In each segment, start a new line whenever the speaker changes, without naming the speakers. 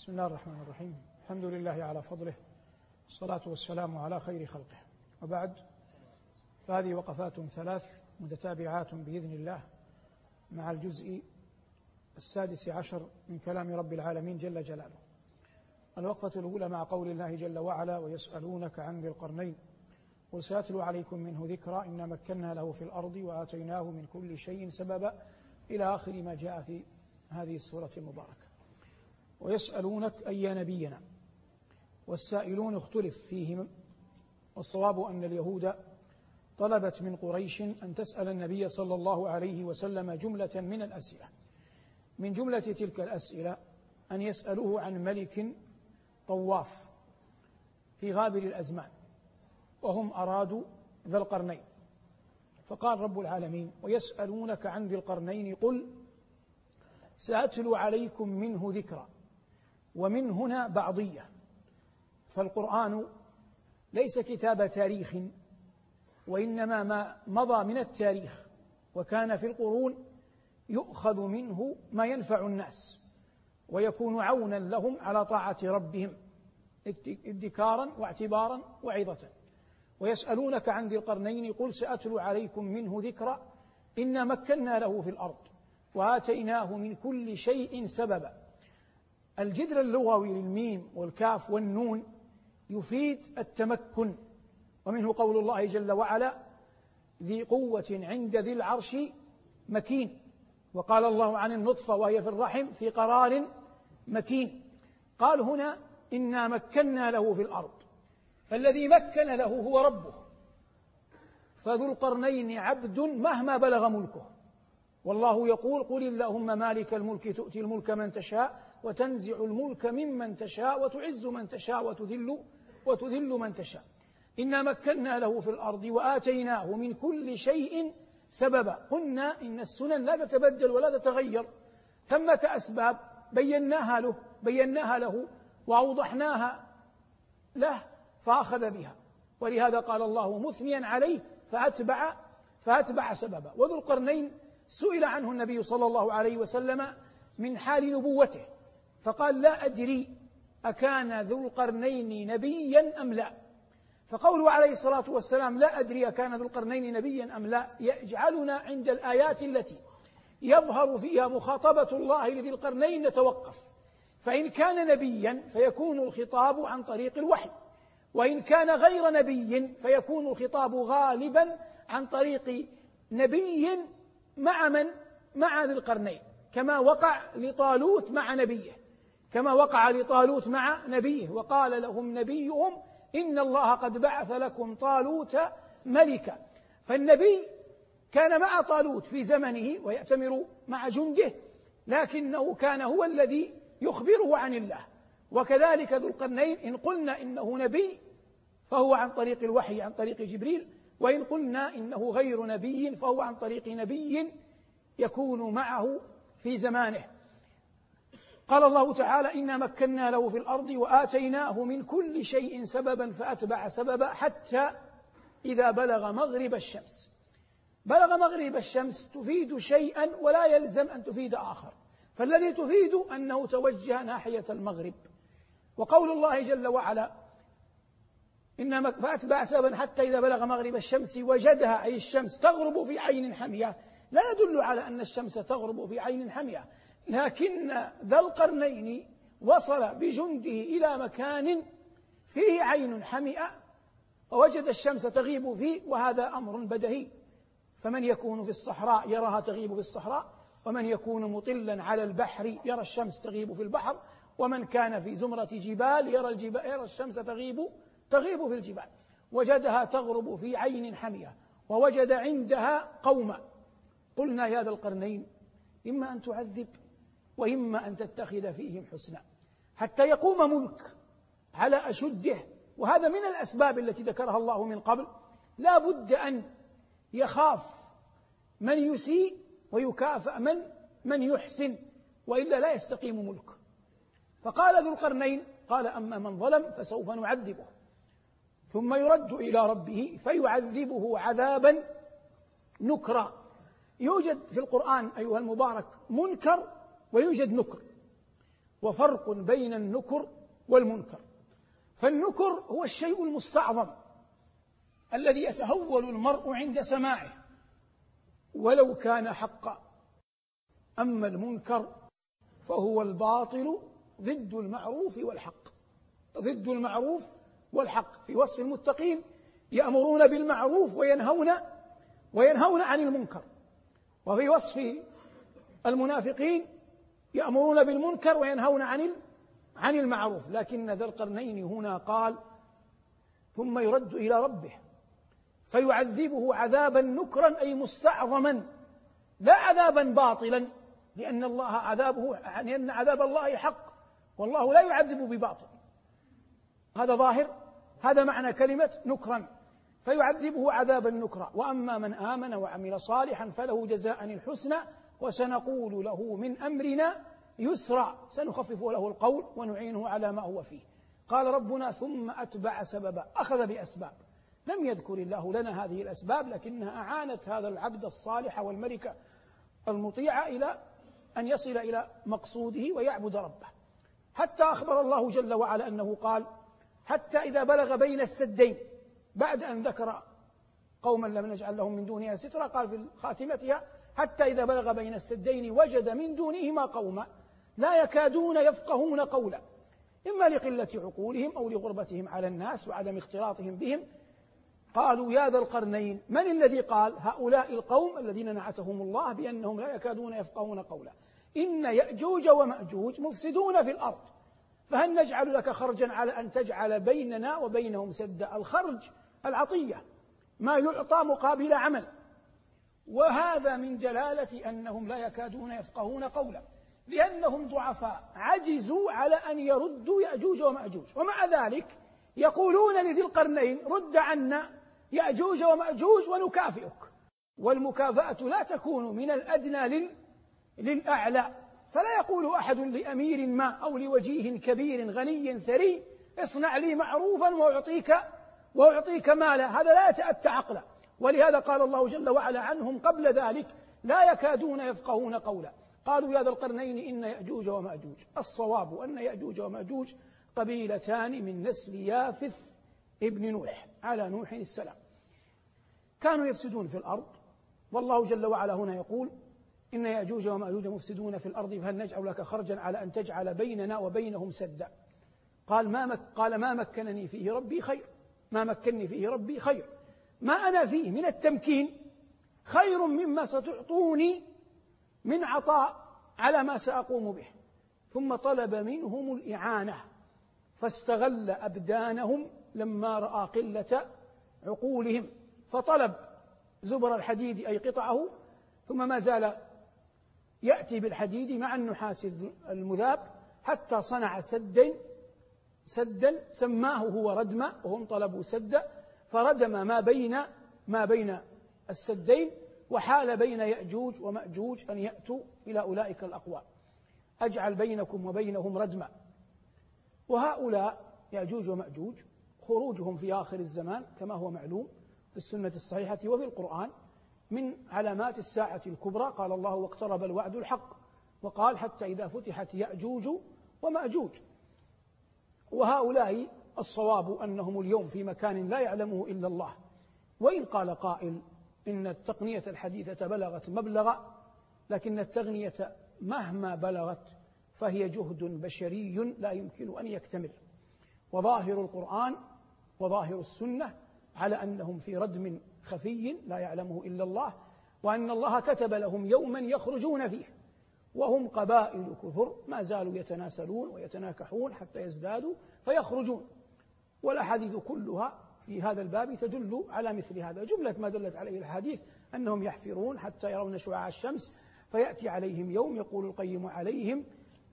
بسم الله الرحمن الرحيم. الحمد لله على فضله الصلاة والسلام على خير خلقه. وبعد فهذه وقفات ثلاث متتابعات بإذن الله مع الجزء السادس عشر من كلام رب العالمين جل جلاله. الوقفة الأولى مع قول الله جل وعلا ويسألونك عن ذي القرنين قل سيتلو عليكم منه ذكرى إنا مكنا له في الأرض وآتيناه من كل شيء سببا إلى آخر ما جاء في هذه السورة المباركة. ويسألونك أي نبينا. والسائلون اختلف فيهم والصواب أن اليهود طلبت من قريش أن تسأل النبي صلى الله عليه وسلم جملة من الأسئلة. من جملة تلك الأسئلة أن يسألوه عن ملك طواف في غابر الأزمان وهم أرادوا ذا القرنين. فقال رب العالمين ويسألونك عن ذي القرنين قل سأتلو عليكم منه ذكرًا. ومن هنا بعضية. فالقرآن ليس كتاب تاريخ وإنما ما مضى من التاريخ وكان في القرون يؤخذ منه ما ينفع الناس ويكون عونا لهم على طاعة ربهم ادكارا واعتبارا وعظة. ويسألونك عن ذي القرنين قل سأتلو عليكم منه ذكرا إنا مكنا له في الأرض وآتيناه من كل شيء سببا. الجذر اللغوي للميم والكاف والنون يفيد التمكن ومنه قول الله جل وعلا ذي قوة عند ذي العرش مكين وقال الله عن النطفة وهي في الرحم في قرار مكين قال هنا إنا مكنا له في الأرض فالذي مكن له هو ربه فذو القرنين عبد مهما بلغ ملكه والله يقول قل اللهم مالك الملك تؤتي الملك من تشاء وتنزع الملك ممن تشاء وتعز من تشاء وتذل وتذل من تشاء. إنا مكنا له في الأرض وآتيناه من كل شيء سببا. قلنا إن السنن لا تتبدل ولا تتغير. ثمة أسباب بيناها له بيناها له وأوضحناها له فأخذ بها. ولهذا قال الله مثنيا عليه فأتبع فأتبع سببا. وذو القرنين سئل عنه النبي صلى الله عليه وسلم من حال نبوته. فقال لا أدري أكان ذو القرنين نبيا أم لا. فقوله عليه الصلاة والسلام لا أدري أكان ذو القرنين نبيا أم لا يجعلنا عند الآيات التي يظهر فيها مخاطبة الله لذي القرنين نتوقف. فإن كان نبيا فيكون الخطاب عن طريق الوحي وإن كان غير نبي فيكون الخطاب غالبا عن طريق نبي مع من؟ مع ذي القرنين كما وقع لطالوت مع نبيه. كما وقع لطالوت مع نبيه وقال لهم نبيهم إن الله قد بعث لكم طالوت ملكا. فالنبي كان مع طالوت في زمنه ويأتمر مع جنده لكنه كان هو الذي يخبره عن الله. وكذلك ذو القرنين إن قلنا إنه نبي فهو عن طريق الوحي عن طريق جبريل. وإن قلنا إنه غير نبي فهو عن طريق نبي يكون معه في زمانه. قال الله تعالى إنا مكنا له في الأرض وآتيناه من كل شيء سببا فأتبع سببا حتى إذا بلغ مغرب الشمس. بلغ مغرب الشمس تفيد شيئا ولا يلزم أن تفيد آخر. فالذي تفيد أنه توجه ناحية المغرب. وقول الله جل وعلا إنما فأتبع سببا حتى إذا بلغ مغرب الشمس وجدها أي الشمس تغرب في عين حمية لا يدل على أن الشمس تغرب في عين حمية لكن ذا القرنين وصل بجنده إلى مكان فيه عين حمئة ووجد الشمس تغيب فيه وهذا أمر بدهي. فمن يكون في الصحراء يراها تغيب في الصحراء ومن يكون مطلا على البحر يرى الشمس تغيب في البحر ومن كان في زمرة جبال يرى, الجبال يرى الشمس تغيب تغيب في الجبال. وجدها تغرب في عين حمية ووجد عندها قوما قلنا يا ذا القرنين إما أن تعذب وإما أن تتخذ فيهم حسنا. حتى يقوم ملك على أشده وهذا من الأسباب التي ذكرها الله من قبل. لا بد أن يخاف من يسيء ويكافأ من من يحسن وإلا لا يستقيم ملك. فقال ذو القرنين قال أما من ظلم فسوف نعذبه. ثم يرد إلى ربه فيعذبه عذابا نكرا. يوجد في القرآن أيها المبارك منكر ويوجد نكر وفرق بين النكر والمنكر. فالنكر هو الشيء المستعظم الذي يتهول المرء عند سماعه. ولو كان حقا أما المنكر فهو الباطل ضد المعروف والحق. ضد المعروف والحق. في وصف المتقين يأمرون بالمعروف وينهون وينهون عن المنكر. وفي وصف المنافقين يأمرون بالمنكر وينهون عن عن المعروف. لكن ذا القرنين هنا قال ثم يرد إلى ربه فيعذبه عذابا نكرا أي مستعظما لا عذابا باطلا لأن الله عذابه لأن عذاب الله حق والله لا يعذب بباطل. هذا ظاهر هذا معنى كلمة نكرا فيعذبه عذابا نكرا. وأما من آمن وعمل صالحا فله جزاء الحسنى وسنقول له من أمرنا يسرا سنخفف له القول ونعينه على ما هو فيه. قال ربنا ثم أتبع سببا أخذ بأسباب. لم يذكر الله لنا هذه الأسباب لكنها أعانت هذا العبد الصالح والملكة المطيعة إلى أن يصل إلى مقصوده ويعبد ربه. حتى أخبر الله جل وعلا أنه قال حتى إذا بلغ بين السدين بعد أن ذكر قوما لم نجعل لهم من دونها سترا قال في خاتمتها حتى إذا بلغ بين السدين وجد من دونهما قوما لا يكادون يفقهون قولا إما لقلة عقولهم أو لغربتهم على الناس وعدم اختلاطهم بهم. قالوا يا ذا القرنين من الذي قال هؤلاء القوم الذين نعتهم الله بأنهم لا يكادون يفقهون قولا؟ إن يأجوج ومأجوج مفسدون في الأرض فهل نجعل لك خرجا على أن تجعل بيننا وبينهم سدا الخرج العطية؟ ما يعطى مقابل عمل. وهذا من جلالة أنهم لا يكادون يفقهون قولا لأنهم ضعفاء عجزوا على أن يردوا يأجوج ومأجوج. ومع ذلك يقولون لذي القرنين رد عنا يأجوج ومأجوج ونكافئك. والمكافأة لا تكون من الأدنى للأعلى. فلا يقول أحد لأمير ما أو لوجيه كبير غني ثري اصنع لي معروفا وأعطيك وأعطيك مالا. هذا لا يتأتى عقلا. ولهذا قال الله جل وعلا عنهم قبل ذلك لا يكادون يفقهون قولا. قالوا يا ذا القرنين إن يأجوج ومأجوج. الصواب أن يأجوج ومأجوج قبيلتان من نسل يافث ابن نوح على نوح السلام. كانوا يفسدون في الأرض والله جل وعلا هنا يقول إن يأجوج ومأجوج مفسدون في الأرض فهل نجعل لك خرجا على أن تجعل بيننا وبينهم سدا؟ قال ما مك قال ما مكنني فيه ربي خير. ما مكنني فيه ربي خير. ما أنا فيه من التمكين خير مما ستعطوني من عطاء على ما سأقوم به. ثم طلب منهم الإعانة فاستغل أبدانهم لما رأى قلة عقولهم. فطلب زبر الحديد أي قطعه ثم ما زال يأتي بالحديد مع النحاس المذاب حتى صنع سدا سدا سماه هو ردما وهم طلبوا سدا فردم ما بين ما بين السدين وحال بين يأجوج ومأجوج أن يأتوا إلى أولئك الأقوام أجعل بينكم وبينهم ردما. وهؤلاء يأجوج ومأجوج خروجهم في آخر الزمان كما هو معلوم في السنة الصحيحة وفي القرآن من علامات الساعة الكبرى. قال الله واقترب الوعد الحق وقال حتى إذا فتحت يأجوج ومأجوج. وهؤلاء الصواب أنهم اليوم في مكان لا يعلمه إلا الله. وإن قال قائل إن التقنية الحديثة بلغت مبلغا لكن التغنية مهما بلغت فهي جهد بشري لا يمكن أن يكتمل. وظاهر القرآن وظاهر السنة على أنهم في ردم خفي لا يعلمه إلا الله وأن الله كتب لهم يوما يخرجون فيه وهم قبائل كثر ما زالوا يتناسلون ويتناكحون حتى يزدادوا فيخرجون. والأحاديث كلها في هذا الباب تدل على مثل هذا. جملة ما دلت عليه الحديث أنهم يحفرون حتى يرون شعاع الشمس فيأتي عليهم يوم يقول القيم عليهم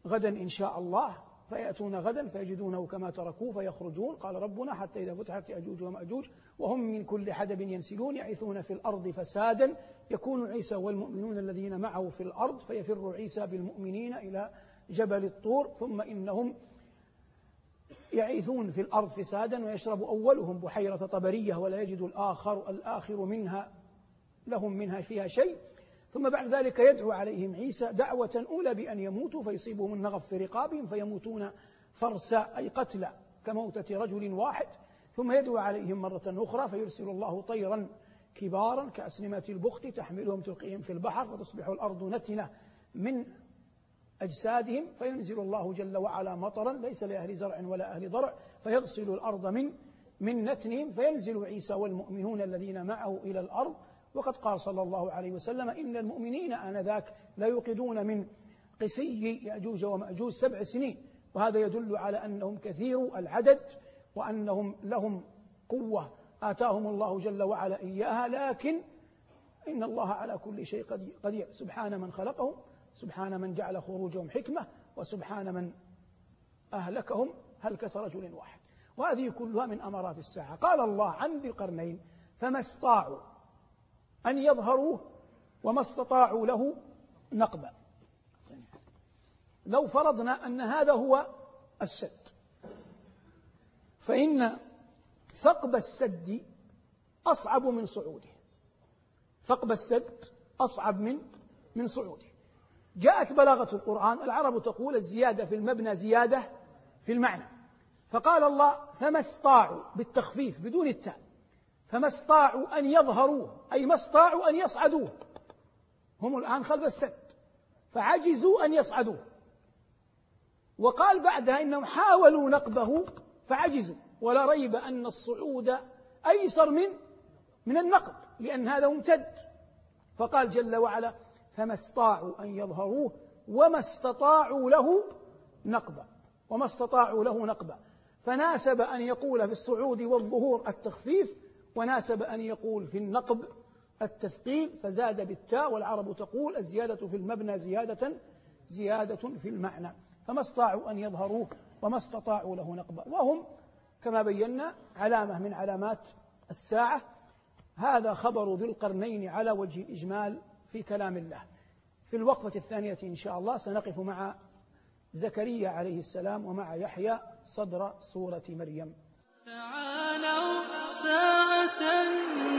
غدا إن شاء الله فيأتون غدا فيجدونه كما تركوه فيخرجون. قال ربنا حتى إذا فتحت يأجوج ومأجوج وهم من كل حدب ينسلون يعيثون في الأرض فسادا. يكون عيسى والمؤمنون الذين معه في الأرض فيفر عيسى بالمؤمنين إلى جبل الطور ثم إنهم يعيثون في الأرض فسادا ويشرب أولهم بحيرة طبرية ولا يجد الآخر الآخر منها لهم منها فيها شيء. ثم بعد ذلك يدعو عليهم عيسى دعوة أولى بأن يموتوا فيصيبهم النغف في رقابهم فيموتون فرسا أي قتلى كموتة رجل واحد. ثم يدعو عليهم مرة أخرى فيرسل الله طيرا كبارا كأسنمة البخت تحملهم تلقيهم في البحر وتصبح الأرض نتنة من أجسادهم فينزل الله جل وعلا مطرا ليس لأهل زرع ولا أهل ضرع فيغسل الأرض من من نتنهم فينزل عيسى والمؤمنون الذين معه إلى الأرض. وقد قال صلى الله عليه وسلم إن المؤمنين آنذاك لا يوقدون من قسي يأجوج ومأجوج سبع سنين. وهذا يدل على أنهم كثير العدد وأنهم لهم قوة. آتاهم الله جل وعلا إياها لكن إن الله على كل شيء قدير. سبحان من خلقهم سبحان من جعل خروجهم حكمة وسبحان من أهلكهم هلكة رجل واحد. وهذه كلها من أمارات الساعة. قال الله عن ذي القرنين فما استطاعوا أن يظهروه وما استطاعوا له نقبا. لو فرضنا أن هذا هو السد فإن ثقب السد أصعب من صعوده. ثقب السد أصعب من من صعوده. جاءت بلاغة القرآن العرب تقول الزيادة في المبنى زيادة في المعنى. فقال الله فما استطاعوا بالتخفيف بدون التاء فما استطاعوا أن يظهروه أي ما استطاعوا أن يصعدوه هم الآن خلف السد فعجزوا أن يصعدوه وقال بعدها إنهم حاولوا نقبه فعجزوا. ولا ريب أن الصعود أيسر من من النقب لأن هذا ممتد. فقال جل وعلا فما استطاعوا أن يظهروه وما استطاعوا له نقبا وما استطاعوا له نقبا. فناسب أن يقول في الصعود والظهور التخفيف وناسب أن يقول في النقب التثقيل فزاد بالتاء والعرب تقول الزيادة في المبنى زيادة زيادة في المعنى. فما استطاعوا أن يظهروه وما استطاعوا له نقبا. وهم كما بينا علامة من علامات الساعة. هذا خبر ذي القرنين على وجه الإجمال. في كلام الله. في الوقفة الثانية إن شاء الله سنقف مع زكريا عليه السلام ومع يحيى صدر سورة مريم. تعالوا ساعة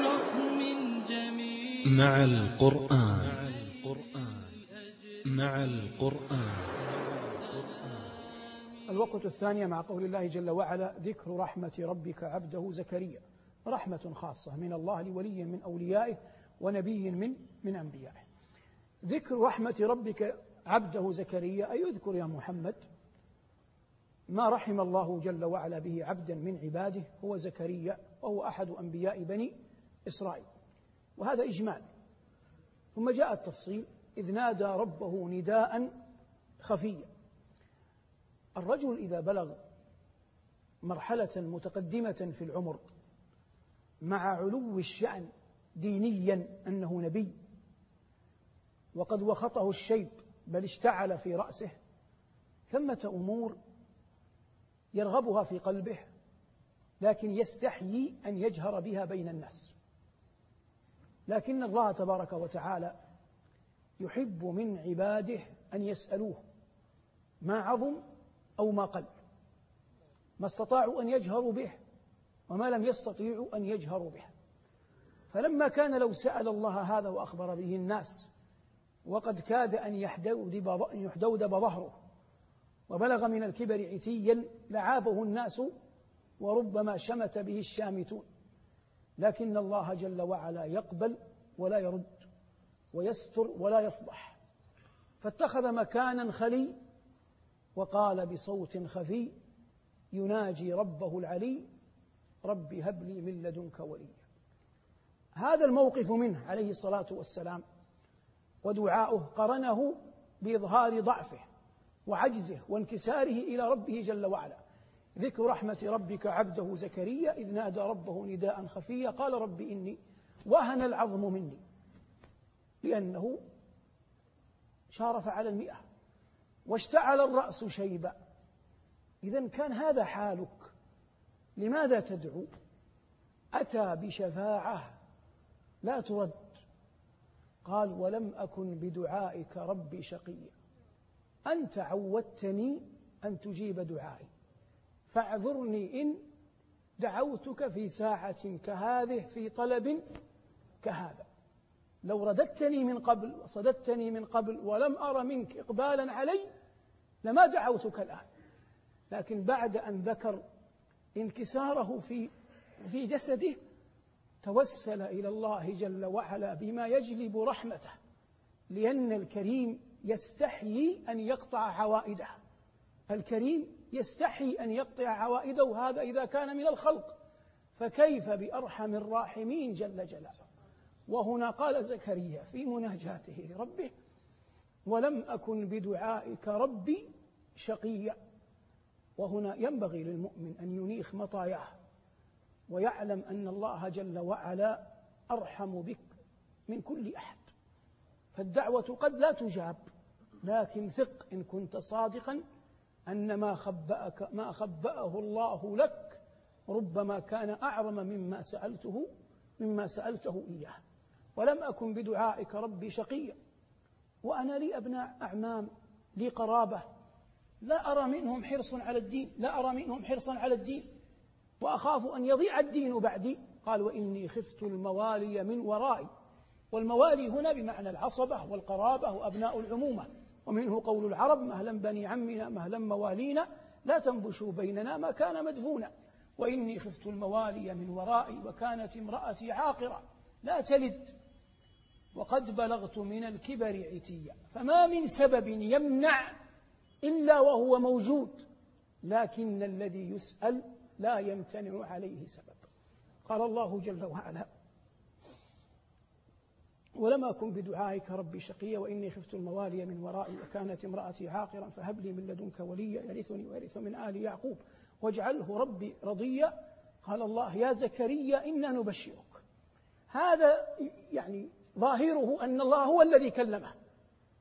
نؤمن جميعا. مع القرآن. مع القرآن.
الوقت الثانية مع قول الله جل وعلا ذكر رحمة ربك عبده زكريا. رحمة خاصة من الله لولي من أوليائه ونبي من من أنبيائه. ذكر رحمة ربك عبده زكريا أي اذكر يا محمد؟ ما رحم الله جل وعلا به عبدا من عباده هو زكريا وهو أحد أنبياء بني إسرائيل. وهذا إجمال. ثم جاء التفصيل إذ نادى ربه نداء خفيا. الرجل إذا بلغ مرحلة متقدمة في العمر مع علو الشأن دينيا أنه نبي وقد وخطه الشيب بل اشتعل في رأسه. ثمة أمور يرغبها في قلبه لكن يستحيي أن يجهر بها بين الناس. لكن الله تبارك وتعالى يحب من عباده أن يسألوه ما عظم أو ما قل ما استطاعوا أن يجهروا به وما لم يستطيعوا أن يجهروا به. فلما كان لو سأل الله هذا وأخبر به الناس وقد كاد أن يحدودب ظهره وبلغ من الكبر عتيا لعابه الناس وربما شمت به الشامتون. لكن الله جل وعلا يقبل ولا يرد ويستر ولا يفضح. فاتخذ مكانا خلي وقال بصوت خفي يناجي ربه العلي رب هب لي من لدنك وليا. هذا الموقف منه عليه الصلاة والسلام. ودعاؤه قرنه بإظهار ضعفه وعجزه وانكساره إلى ربه جل وعلا. ذكر رحمة ربك عبده زكريا إذ نادى ربه نداء خفيا قال رب إني وهن العظم مني لأنه شارف على المئة واشتعل الرأس شيبا. اذا كان هذا حالك لماذا تدعو؟ أتى بشفاعة لا ترد. قال ولم أكن بدعائك ربي شقيا أنت عودتني أن تجيب دعائي. فاعذرني إن دعوتك في ساعة كهذه في طلب كهذا. لو رددتني من قبل وصددتني من قبل ولم أر منك إقبالا علي لما دعوتك الآن. لكن بعد أن ذكر انكساره في في جسده توسل إلى الله جل وعلا بما يجلب رحمته لأن الكريم يستحيي أن يقطع عوائده. الكريم يستحي أن يقطع عوائده هذا إذا كان من الخلق. فكيف بأرحم الراحمين جل جلاله؟ وهنا قال زكريا في مناجاته لربه ولم أكن بدعائك ربي شقيا. وهنا ينبغي للمؤمن أن ينيخ مطاياه. ويعلم أن الله جل وعلا أرحم بك من كل أحد. فالدعوة قد لا تجاب لكن ثق إن كنت صادقا أن ما خبأك ما خبأه الله لك ربما كان أعظم مما سألته مما سألته إياه. ولم أكن بدعائك ربي شقيا وأنا لي أبناء أعمام لي قرابة لا أرى منهم حرص على الدين لا أرى منهم حرصا على الدين. وأخاف أن يضيع الدين بعدي. قال وإني خفت الموالي من ورائي. والموالي هنا بمعنى العصبة والقرابة وأبناء العمومة. ومنه قول العرب مهلا بني عمنا مهلا موالينا لا تنبشوا بيننا ما كان مدفونا. وإني خفت الموالي من ورائي وكانت امرأتي عاقرة. لا تلد. وقد بلغت من الكبر عتيا. فما من سبب يمنع إلا وهو موجود. لكن الذي يسأل لا يمتنع عليه سبب. قال الله جل وعلا ولم أكن بدعائك ربي شقيا وإني خفت الموالي من ورائي وكانت امرأتي عاقرا فهب لي من لدنك وليا يرثني ويرث من آل يعقوب واجعله ربي رضيا. قال الله يا زكريا إنا نبشرك. هذا يعني ظاهره أن الله هو الذي كلمه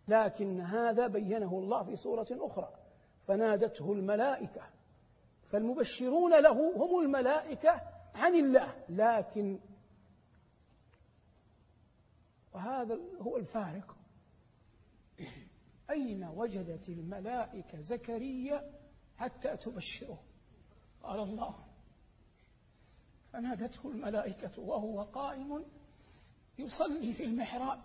لكن هذا بينه الله في سورة أخرى. فنادته الملائكة فالمبشرون له هم الملائكة عن الله لكن وهذا هو الفارق. أين وجدت الملائكة زكريا حتى تبشره؟ قال الله. فنادته الملائكة وهو قائم يصلي في المحراب.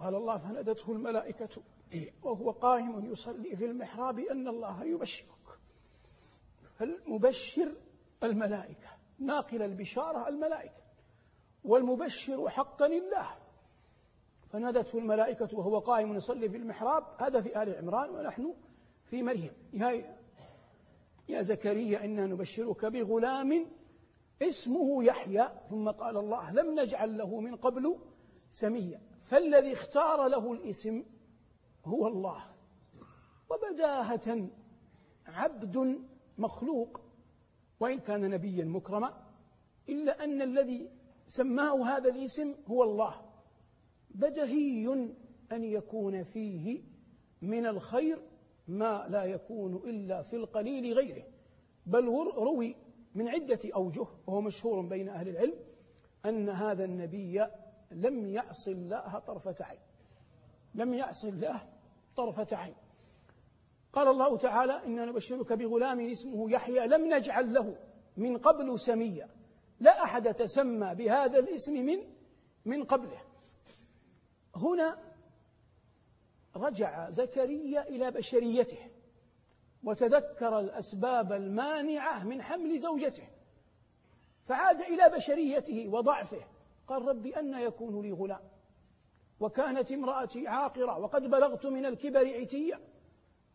قال الله فنادته الملائكة. وهو قائم يصلي في المحراب أن الله يبشرك. فالمبشر الملائكة ناقل البشارة الملائكة. والمبشر حقا الله فنادته الملائكة وهو قائم يصلي في المحراب. هذا في آل عمران ونحن في مريم. يا يا زكريا إنا نبشرك بغلام اسمه يحيى. ثم قال الله لم نجعل له من قبل سميا. فالذي اختار له الاسم هو الله. وبداهة عبد مخلوق وإن كان نبيا مكرما إلا أن الذي سماه هذا الاسم هو الله. بدهي أن يكون فيه من الخير ما لا يكون إلا في القليل غيره. بل روي من عدة أوجه وهو مشهور بين أهل العلم أن هذا النبي لم يعص الله طرفة عين. لم يعص الله طرفة عين. قال الله تعالى إنا نبشرك بغلام اسمه يحيى لم نجعل له من قبل سميا. لا أحد تسمى بهذا الاسم من من قبله. هنا رجع زكريا إلى بشريته وتذكر الأسباب المانعة من حمل زوجته. فعاد إلى بشريته وضعفه. قال رب أن يكون لي غلام. وكانت امرأتي عاقرة وقد بلغت من الكبر عتيا.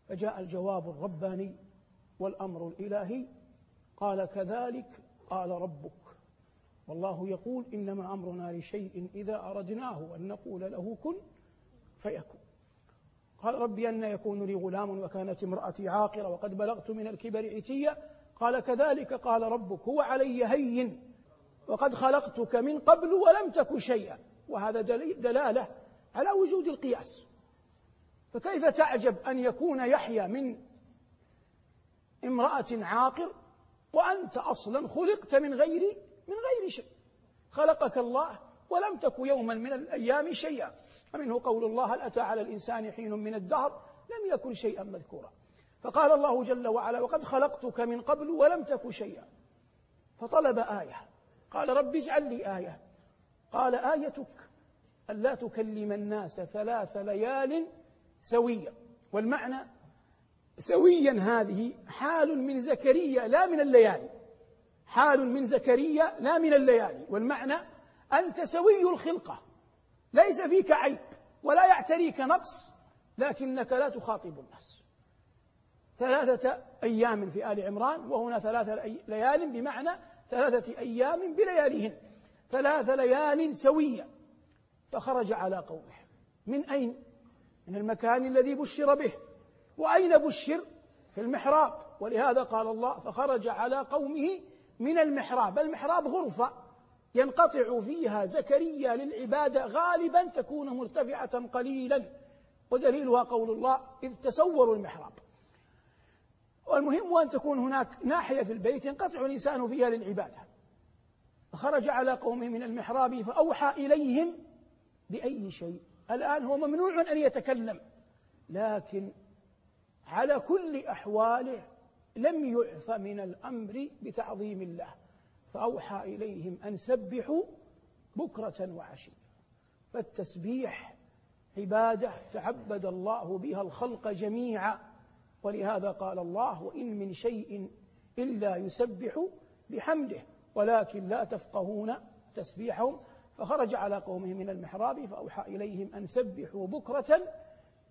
فجاء الجواب الرباني والأمر الإلهي. قال كذلك قال ربك. والله يقول إنما أمرنا لشيء إذا أردناه أن نقول له كن فيكون. قال ربي أن يكون لي غلام وكانت امرأتي عاقرة وقد بلغت من الكبر عتيا. قال كذلك قال ربك. هو علي هين. وقد خلقتك من قبل ولم تك شيئا. وهذا دلالة على وجود القياس. فكيف تعجب أن يكون يحيى من امرأة عاقر وأنت أصلا خلقت من غير من غير شيء؟ خلقك الله ولم تك يوما من الأيام شيئا. ومنه قول الله هل أتى على الإنسان حين من الدهر؟ لم يكن شيئا مذكورا. فقال الله جل وعلا وقد خلقتك من قبل ولم تك شيئا. فطلب آية. قال رب اجعل لي آية. قال آيتك ألا تكلم الناس ثلاث ليال سويا. والمعنى سويا هذه حال من زكريا لا من الليالي. حال من زكريا لا من الليالي. والمعنى أنت سوي الخلقة. ليس فيك عيب ولا يعتريك نقص لكنك لا تخاطب الناس. ثلاثة أيام في آل عمران وهنا ثلاثة ليال بمعنى ثلاثة أيام بلياليهن ثلاث ليال سوية فخرج على قومه. من أين؟ من المكان الذي بشر به. وأين بشر؟ في المحراب. ولهذا قال الله فخرج على قومه من المحراب. المحراب غرفة ينقطع فيها زكريا للعبادة غالبا تكون مرتفعة قليلا. ودليلها قول الله إذ تسوروا المحراب. والمهم أن تكون هناك ناحية في البيت ينقطع الإنسان فيها للعبادة. فخرج على قومه من المحراب فأوحى إليهم بأي شيء. الآن هو ممنوع أن يتكلم لكن على كل أحواله لم يعف من الأمر بتعظيم الله. فأوحى إليهم أن سبحوا بكرة وعشية. فالتسبيح عبادة تعبد الله بها الخلق جميعا. ولهذا قال الله وإن من شيء إلا يسبح بحمده ولكن لا تفقهون تسبيحهم. فخرج على قومه من المحراب فأوحى إليهم أن سبحوا بكرة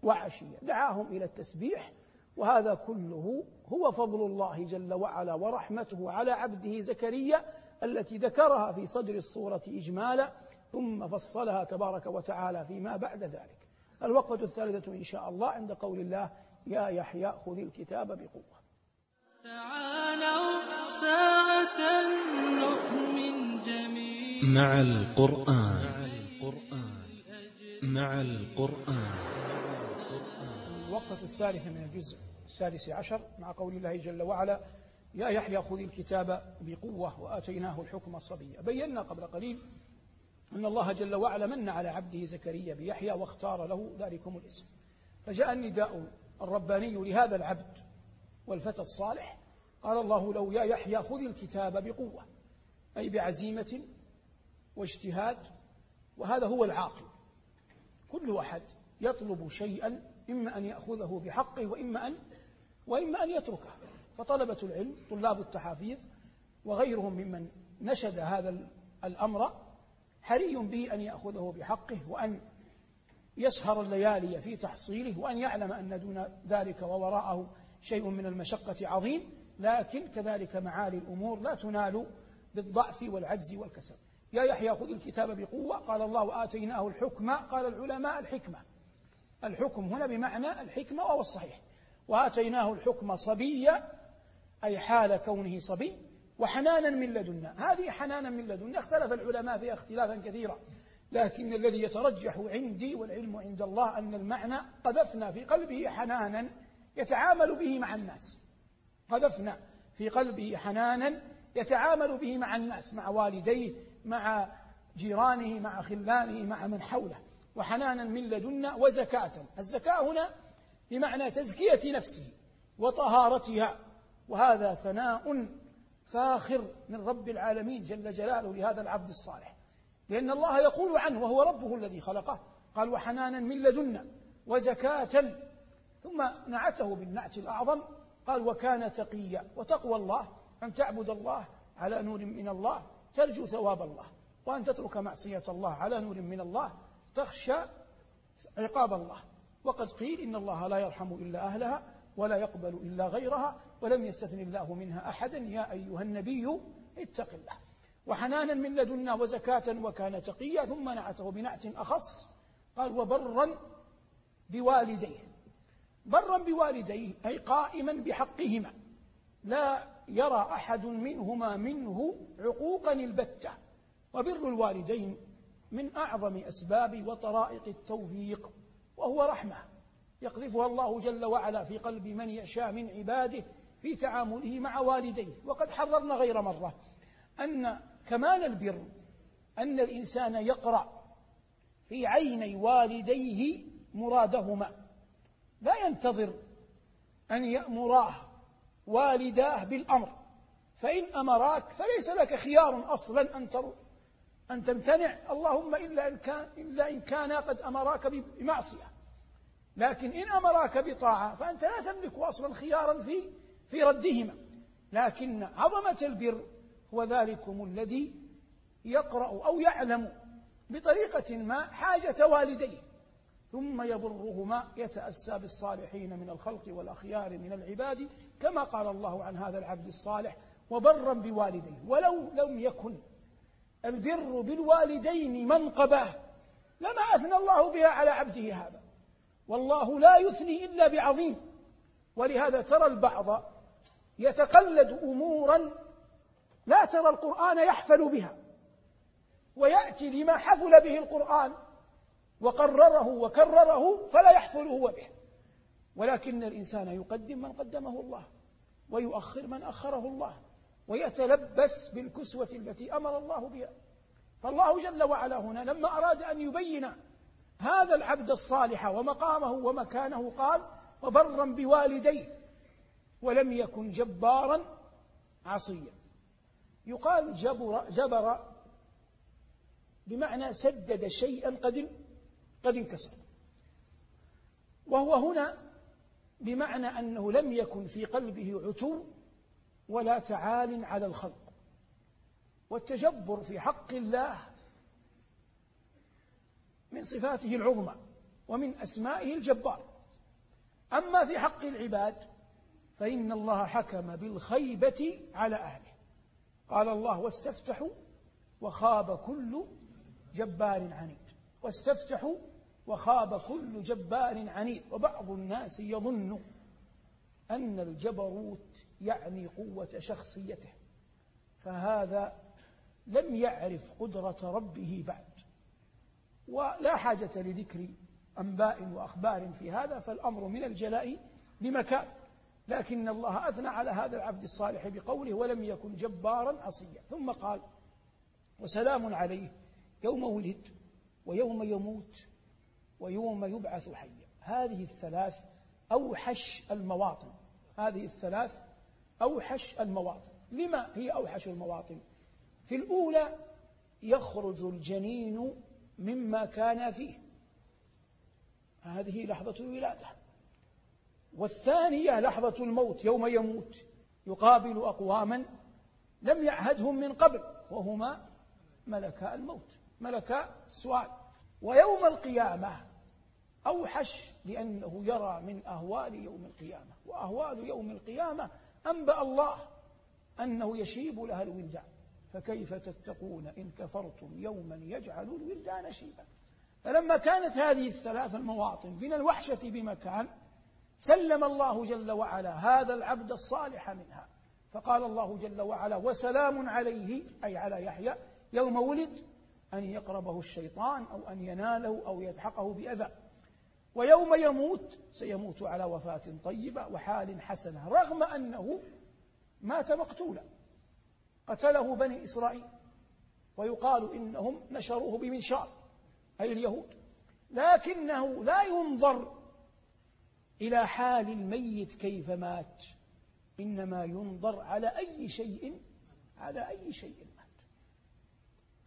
وعشية. دعاهم إلى التسبيح وهذا كله هو فضل الله جل وعلا ورحمته على عبده زكريا التي ذكرها في صدر الصورة إجمالا ثم فصلها تبارك وتعالى فيما بعد ذلك. الوقفة الثالثة إن شاء الله عند قول الله يا يحيى خذ الكتاب بقوة. تعالوا ساعة
نؤمن جميعا. مع القرآن. مع القرآن.
الوقفة الثالثة من الجزء السادس عشر مع قول الله جل وعلا يا يحيى خذ الكتاب بقوة وآتيناه الحكم الصبية. بينا قبل قليل أن الله جل وعلا من على عبده زكريا بيحيى واختار له ذلكم الاسم. فجاء النداء الرباني لهذا العبد والفتى الصالح. قال الله له يا يحيى خذ الكتاب بقوة أي بعزيمة واجتهاد وهذا هو العاقل. كل أحد يطلب شيئا إما أن يأخذه بحقه وإما أن وإما أن يتركه. فطلبة العلم طلاب التحافيظ وغيرهم ممن نشد هذا الأمر حري به أن يأخذه بحقه وأن يسهر الليالي في تحصيله وأن يعلم أن دون ذلك ووراءه شيء من المشقة عظيم لكن كذلك معالي الأمور لا تنال بالضعف والعجز والكسل. يا يحيى خذ الكتاب بقوة قال الله آتيناه الحكم قال العلماء الحكمة. الحكم هنا بمعنى الحكمة وهو الصحيح. وآتيناه الحكم صبيا أي حال كونه صبي وحنانا من لدنا. هذه حنانا من لدنا. اختلف العلماء فيها اختلافا كثيرا. لكن الذي يترجح عندي والعلم عند الله أن المعنى قذفنا في قلبه حنانا يتعامل به مع الناس. قذفنا في قلبه حنانا يتعامل به مع الناس مع والديه مع جيرانه مع خلانه مع من حوله. وحنانا من لدنا وزكاة. الزكاة هنا بمعنى تزكية نفسه وطهارتها. وهذا ثناء فاخر من رب العالمين جل جلاله لهذا العبد الصالح. لأن الله يقول عنه وهو ربه الذي خلقه. قال وحنانا من لدنا وزكاة. ثم نعته بالنعت الأعظم. قال وكان تقيا وتقوى الله أن تعبد الله على نور من الله ترجو ثواب الله وأن تترك معصية الله على نور من الله تخشى عقاب الله. وقد قيل إن الله لا يرحم إلا أهلها ولا يقبل إلا غيرها ولم يستثن الله منها أحدا. يا أيها النبي اتق الله. وحنانا من لدنا وزكاة وكان تقيا ثم نعته بنعت أخص. قال وبرا بوالديه. برا بوالديه أي قائما بحقهما. لا يرى أحد منهما منه عقوقا البتة. وبر الوالدين من أعظم أسباب وطرائق التوفيق وهو رحمة يقذفها الله جل وعلا في قلب من يشاء من عباده في تعامله مع والديه. وقد حررنا غير مرة أن كمال البر أن الإنسان يقرأ في عيني والديه مرادهما. لا ينتظر أن يأمراه والداه بالأمر. فإن أمراك فليس لك خيار أصلا أن أن تمتنع. اللهم إلا إن كان إلا إن كانا قد أمراك بمعصية. لكن إن أمراك بطاعة فأنت لا تملك أصلا خيارا في في ردهما. لكن عظمة البر هو ذلكم الذي يقرأ أو يعلم بطريقة ما حاجة والديه ثم يبرهما يتأسى بالصالحين من الخلق والأخيار من العباد كما قال الله عن هذا العبد الصالح وبرا بوالديه. ولو لم يكن البر بالوالدين منقبة لما أثنى الله بها على عبده هذا. والله لا يثني إلا بعظيم. ولهذا ترى البعض يتقلد أمورا لا ترى القرآن يحفل بها ويأتي لما حفل به القرآن وقرره وكرره فلا يحفل هو به. ولكن الإنسان يقدم من قدمه الله ويؤخر من أخره الله ويتلبس بالكسوة التي أمر الله بها. فالله جل وعلا هنا لما أراد أن يبين هذا العبد الصالح ومقامه ومكانه قال وبرا بوالديه ولم يكن جبارا عصيا. يقال جبر جبر بمعنى سدد شيئا قد قد انكسر. وهو هنا بمعنى أنه لم يكن في قلبه عتو ولا تعال على الخلق. والتجبر في حق الله من صفاته العظمى ومن أسمائه الجبار. أما في حق العباد فإن الله حكم بالخيبة على أهله. قال الله واستفتحوا وخاب كل جبار عنيد. واستفتحوا وخاب كل جبار عنيد. وبعض الناس يظن أن الجبروت يعني قوة شخصيته فهذا لم يعرف قدرة ربه بعد. ولا حاجة لذكر أنباء وأخبار في هذا فالأمر من الجلاء بمكان. لكن الله أثنى على هذا العبد الصالح بقوله ولم يكن جبارا عصيا. ثم قال وسلام عليه يوم ولد ويوم يموت ويوم يبعث حيا. هذه الثلاث أوحش المواطن. هذه الثلاث أوحش المواطن. لما هي أوحش المواطن؟ في الأولى يخرج الجنين مما كان فيه. هذه لحظة الولادة. والثانية لحظة الموت يوم يموت يقابل أقواما لم يعهدهم من قبل وهما ملكا الموت ملكا السؤال ويوم القيامة أوحش لأنه يرى من أهوال يوم القيامة. وأهوال يوم القيامة أنبأ الله أنه يشيب لها الولدان. فكيف تتقون إن كفرتم يوما يجعل الولدان شيبا؟ فلما كانت هذه الثلاث المواطن من الوحشة بمكان سلم الله جل وعلا هذا العبد الصالح منها. فقال الله جل وعلا وسلام عليه أي على يحيى يوم ولد أن يقربه الشيطان أو أن يناله أو يلحقه بأذى. ويوم يموت سيموت على وفاة طيبة وحال حسنة رغم أنه مات مقتولا. قتله بني إسرائيل. ويقال إنهم نشروه بمنشار أي اليهود. لكنه لا ينظر إلى حال الميت كيف مات. إنما ينظر على أي شيء على أي شيء مات.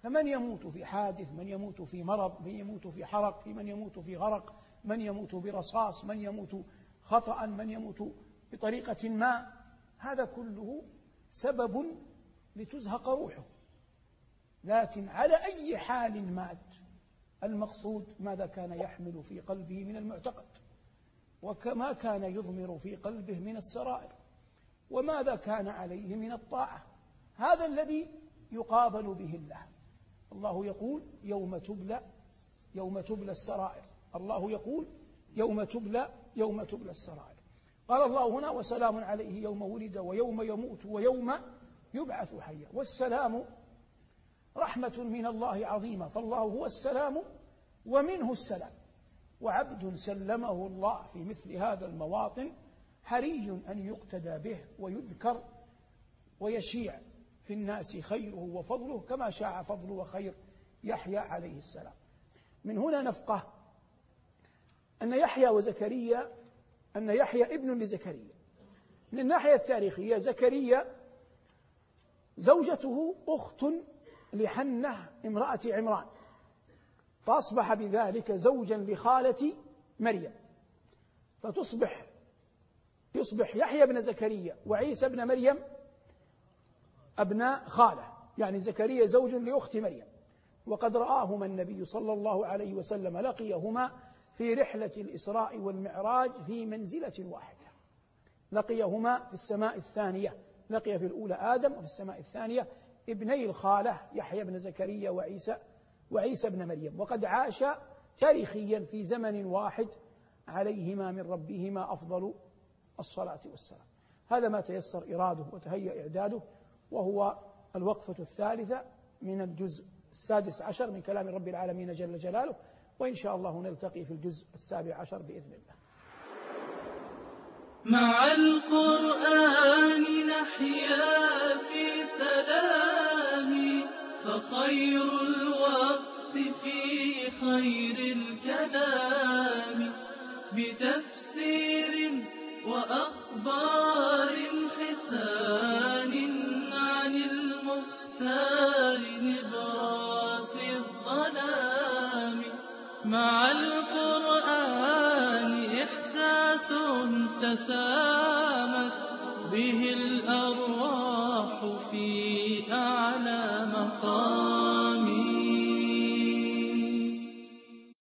فمن يموت في حادث من يموت في مرض من يموت في حرق في من يموت في غرق من يموت برصاص من يموت خطأ من يموت بطريقة ما هذا كله سبب لتزهق روحه. لكن على أي حال مات؟ المقصود ماذا كان يحمل في قلبه من المعتقد؟ وكما كان يضمر في قلبه من السرائر وماذا كان عليه من الطاعة. هذا الذي يقابل به الله. الله يقول يوم تبلى يوم تبلى السرائر. الله يقول يوم تبلى يوم تبلى السرائر. قال الله هنا وسلام عليه يوم ولد ويوم يموت ويوم يبعث حيا. والسلام رحمة من الله عظيمة. فالله هو السلام ومنه السلام. وعبد سلمه الله في مثل هذا المواطن حري أن يقتدى به ويذكر ويشيع في الناس خيره وفضله كما شاع فضل وخير يحيى عليه السلام. من هنا نفقه أن يحيى وزكريا أن يحيى ابن لزكريا. من الناحية التاريخية زكريا زوجته أخت لحنة امرأة عمران. فأصبح بذلك زوجا لخالة مريم. فتصبح يصبح يحيى بن زكريا وعيسى بن مريم أبناء خالة. يعني زكريا زوج لأخت مريم. وقد رآهما النبي صلى الله عليه وسلم لقيهما في رحلة الإسراء والمعراج في منزلة واحدة. لقيهما في السماء الثانية. لقي في الأولى آدم وفي السماء الثانية ابني الخالة يحيى بن زكريا وعيسى وعيسى بن مريم. وقد عاش تاريخيا في زمن واحد عليهما من ربهما أفضل الصلاة والسلام. هذا ما تيسر إراده وتهيأ إعداده وهو الوقفة الثالثة من الجزء السادس عشر من كلام رب العالمين جل جلاله وإن شاء الله نلتقي في الجزء السابع عشر بإذن الله.
مع القرآن نحيا في سلام. فخير الوقت في خير الكلام. بتفسير وأخبار حسان عن المختار نبراس الظلام. مع القرآن إحساس تسامت به الأرواح. في أعلى مقام.